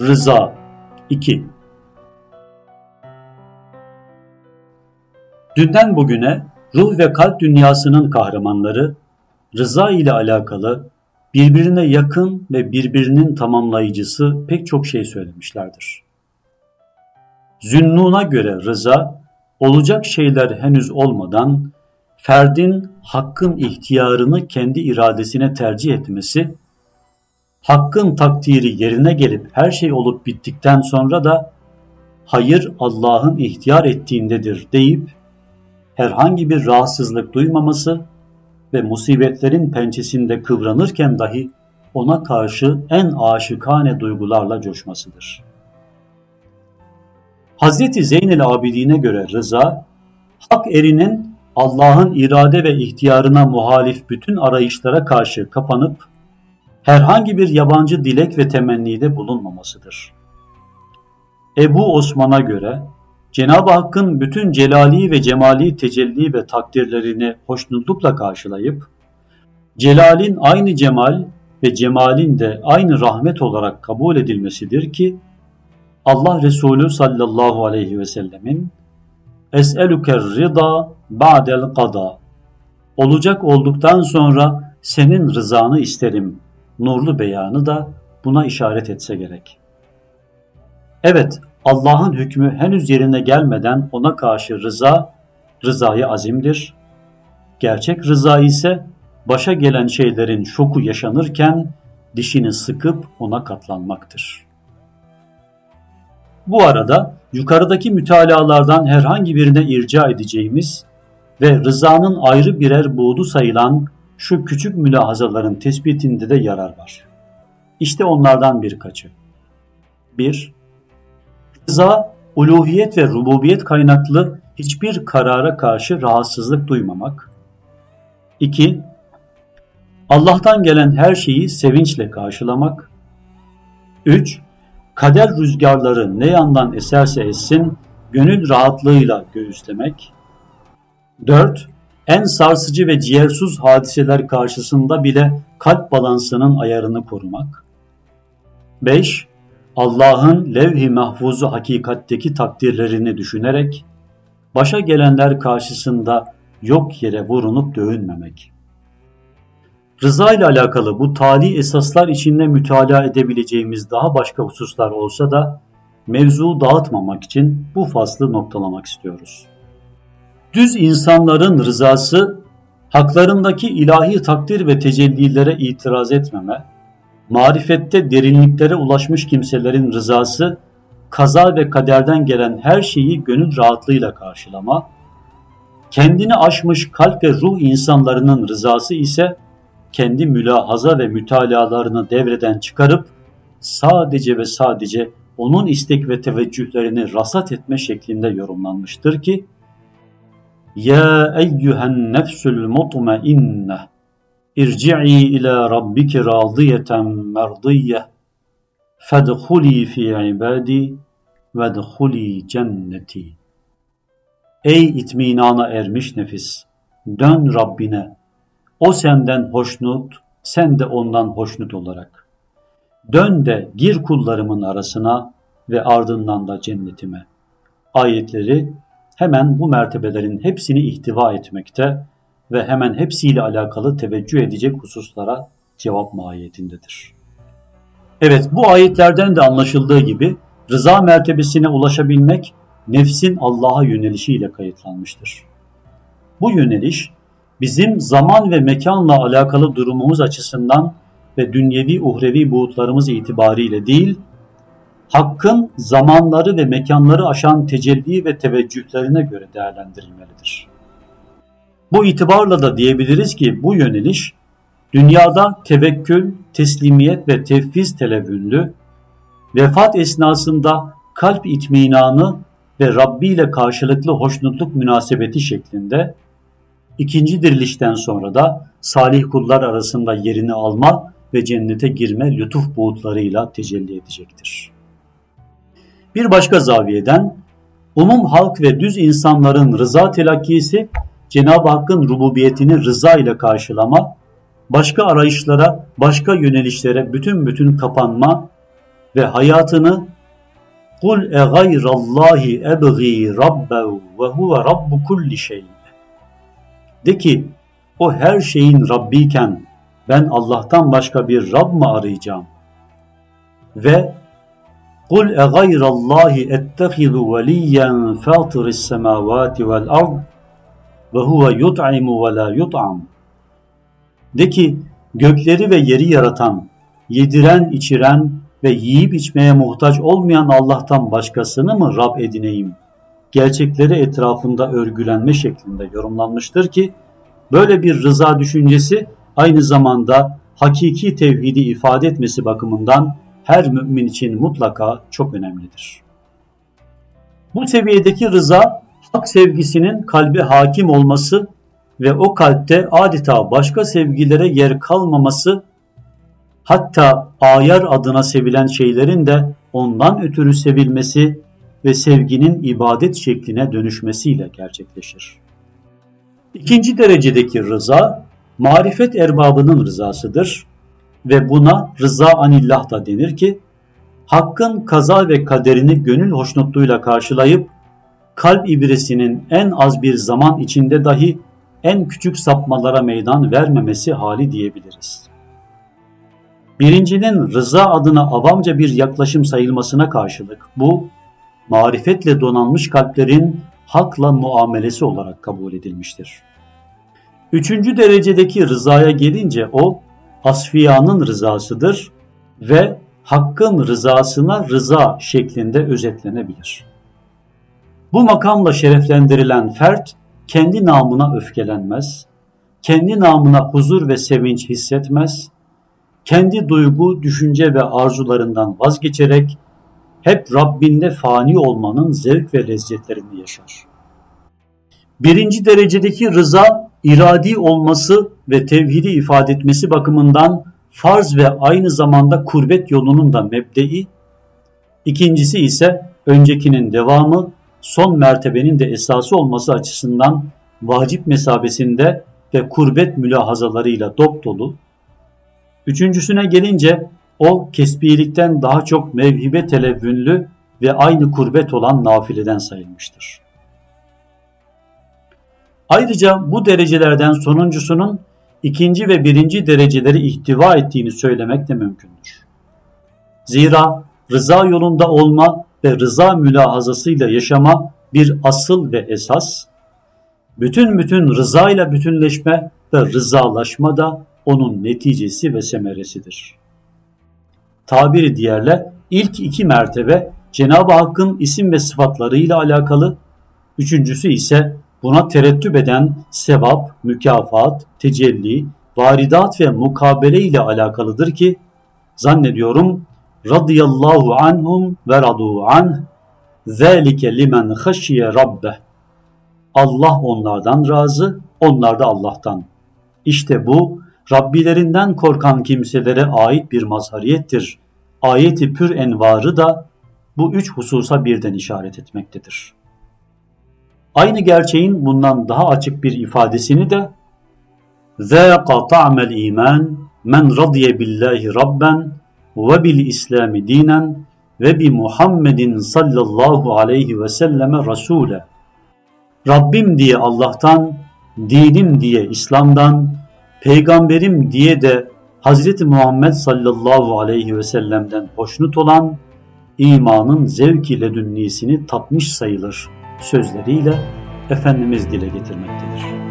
Rıza 2 Dünden bugüne ruh ve kalp dünyasının kahramanları rıza ile alakalı birbirine yakın ve birbirinin tamamlayıcısı pek çok şey söylemişlerdir. Zünnun'a göre rıza, olacak şeyler henüz olmadan ferdin hakkın ihtiyarını kendi iradesine tercih etmesi, hakkın takdiri yerine gelip her şey olup bittikten sonra da hayır Allah'ın ihtiyar ettiğindedir deyip herhangi bir rahatsızlık duymaması ve musibetlerin pençesinde kıvranırken dahi ona karşı en aşıkane duygularla coşmasıdır. Hazreti Zeynel Abidin'e göre rıza, hak erinin Allah'ın irade ve ihtiyarına muhalif bütün arayışlara karşı kapanıp herhangi bir yabancı dilek ve temennide bulunmamasıdır. Ebu Osman'a göre Cenab-ı Hakk'ın bütün celali ve cemali tecelli ve takdirlerini hoşnutlukla karşılayıp, celalin aynı cemal ve cemalin de aynı rahmet olarak kabul edilmesidir ki, Allah Resulü sallallahu aleyhi ve sellemin Es'eluker rida ba'del kada Olacak olduktan sonra senin rızanı isterim. Nurlu beyanı da buna işaret etse gerek. Evet, Allah'ın hükmü henüz yerine gelmeden ona karşı rıza, rızayı azimdir. Gerçek rıza ise başa gelen şeylerin şoku yaşanırken dişini sıkıp ona katlanmaktır. Bu arada yukarıdaki mütalalardan herhangi birine irca edeceğimiz ve rızanın ayrı birer buğdu sayılan şu küçük mülahazaların tespitinde de yarar var. İşte onlardan birkaçı. 1. Rıza, uluhiyet ve rububiyet kaynaklı hiçbir karara karşı rahatsızlık duymamak. 2. Allah'tan gelen her şeyi sevinçle karşılamak. 3. Kader rüzgarları ne yandan eserse essin, gönül rahatlığıyla göğüslemek. 4. En sarsıcı ve ciğersuz hadiseler karşısında bile kalp balansının ayarını korumak. 5. Allah'ın levh-i mahfuzu hakikatteki takdirlerini düşünerek başa gelenler karşısında yok yere vurunup dövünmemek. Rıza ile alakalı bu tali esaslar içinde mütalaa edebileceğimiz daha başka hususlar olsa da mevzu dağıtmamak için bu faslı noktalamak istiyoruz. Düz insanların rızası, haklarındaki ilahi takdir ve tecellilere itiraz etmeme, marifette derinliklere ulaşmış kimselerin rızası, kaza ve kaderden gelen her şeyi gönül rahatlığıyla karşılama, kendini aşmış kalp ve ruh insanlarının rızası ise kendi mülahaza ve mütalalarını devreden çıkarıp sadece ve sadece onun istek ve teveccühlerini rasat etme şeklinde yorumlanmıştır ki Ya eyyühen nefsül mutmainneh irci'i ila rabbiki radiyeten merdiyye fedhuli fi ibadi vedhuli cenneti Ey itminana ermiş nefis dön Rabbine o senden hoşnut, sen de ondan hoşnut olarak. Dön de gir kullarımın arasına ve ardından da cennetime. Ayetleri hemen bu mertebelerin hepsini ihtiva etmekte ve hemen hepsiyle alakalı teveccüh edecek hususlara cevap mahiyetindedir. Evet bu ayetlerden de anlaşıldığı gibi rıza mertebesine ulaşabilmek nefsin Allah'a yönelişiyle kayıtlanmıştır. Bu yöneliş bizim zaman ve mekanla alakalı durumumuz açısından ve dünyevi uhrevi buğutlarımız itibariyle değil, hakkın zamanları ve mekanları aşan tecelli ve teveccühlerine göre değerlendirilmelidir. Bu itibarla da diyebiliriz ki bu yöneliş dünyada tevekkül, teslimiyet ve tevfiz televünlü, vefat esnasında kalp itminanı ve Rabbi ile karşılıklı hoşnutluk münasebeti şeklinde İkinci dirilişten sonra da salih kullar arasında yerini alma ve cennete girme lütuf buğutlarıyla tecelli edecektir. Bir başka zaviyeden umum halk ve düz insanların rıza telakkisi Cenab-ı Hakk'ın rububiyetini rıza ile karşılama, başka arayışlara, başka yönelişlere bütün bütün kapanma, ve hayatını Kul e gayrallahi ebgi rabbehu ve huve rabbu kulli şey. De ki o her şeyin Rabbiyken ben Allah'tan başka bir Rab mı arayacağım? Ve Ettehizu veliyen fatiris semavati vel ard ve huve yut'imu ve la yut'am. De ki gökleri ve yeri yaratan, yediren, içiren ve yiyip içmeye muhtaç olmayan Allah'tan başkasını mı Rab edineyim? Gerçekleri etrafında örgülenme şeklinde yorumlanmıştır ki böyle bir rıza düşüncesi aynı zamanda hakiki tevhidi ifade etmesi bakımından her mümin için mutlaka çok önemlidir. Bu seviyedeki rıza hak sevgisinin kalbe hakim olması ve o kalpte adeta başka sevgilere yer kalmaması hatta ayar adına sevilen şeylerin de ondan ötürü sevilmesi ve sevginin ibadet şekline dönüşmesiyle gerçekleşir. İkinci derecedeki rıza, marifet erbabının rızasıdır ve buna rıza anillah da denir ki, hakkın kaza ve kaderini gönül hoşnutluğuyla karşılayıp, kalp ibresinin en az bir zaman içinde dahi en küçük sapmalara meydan vermemesi hali diyebiliriz. Birincinin rıza adına avamca bir yaklaşım sayılmasına karşılık bu, marifetle donanmış kalplerin hakla muamelesi olarak kabul edilmiştir. Üçüncü derecedeki rızaya gelince o, asfiyanın rızasıdır ve hakkın rızasına rıza şeklinde özetlenebilir. Bu makamla şereflendirilen fert kendi namına öfkelenmez, kendi namına huzur ve sevinç hissetmez, kendi duygu, düşünce ve arzularından vazgeçerek hep Rabbinde fani olmanın zevk ve lezzetlerini yaşar. Birinci derecedeki rıza, iradi olması ve tevhidi ifade etmesi bakımından farz ve aynı zamanda kurbet yolunun da mebdei, İkincisi ise öncekinin devamı, son mertebenin de esası olması açısından vacip mesabesinde ve kurbet mülahazalarıyla dop dolu, Üçüncüsüne gelince o kesbilikten daha çok mevhibe televvünlü ve aynı kurbet olan nafileden sayılmıştır. Ayrıca bu derecelerden sonuncusunun ikinci ve birinci dereceleri ihtiva ettiğini söylemek de mümkündür. Zira rıza yolunda olma ve rıza mülahazasıyla yaşama bir asıl ve esas, bütün bütün rıza ile bütünleşme ve rızalaşma da onun neticesi ve semeresidir. Tabiri diğerle ilk iki mertebe Cenab-ı Hakk'ın isim ve sıfatlarıyla alakalı, üçüncüsü ise buna terettüp eden sevap, mükafat, tecelli, varidat ve mukabele ile alakalıdır ki zannediyorum radıyallahu anhum ve radu anh zâlike limen haşiye rabbeh Allah onlardan razı, onlar da Allah'tan. İşte bu Rabbilerinden korkan kimselere ait bir mazhariyettir. Ayeti pür envarı da bu üç hususa birden işaret etmektedir. Aynı gerçeğin bundan daha açık bir ifadesini de ذَاقَ طَعْمَ الْا۪يمَانِ مَنْ رَضِيَ بِاللّٰهِ رَبَّنْ وَبِالْاِسْلَامِ دِينًا وَبِمُحَمَّدٍ sallallahu aleyhi ve selleme Rasule. Rabbim diye Allah'tan, dinim diye İslam'dan, peygamberim diye de Hz. Muhammed sallallahu aleyhi ve sellem'den hoşnut olan imanın zevk ile dünnisini tatmış sayılır Sözleriyle Efendimiz dile getirmektedir.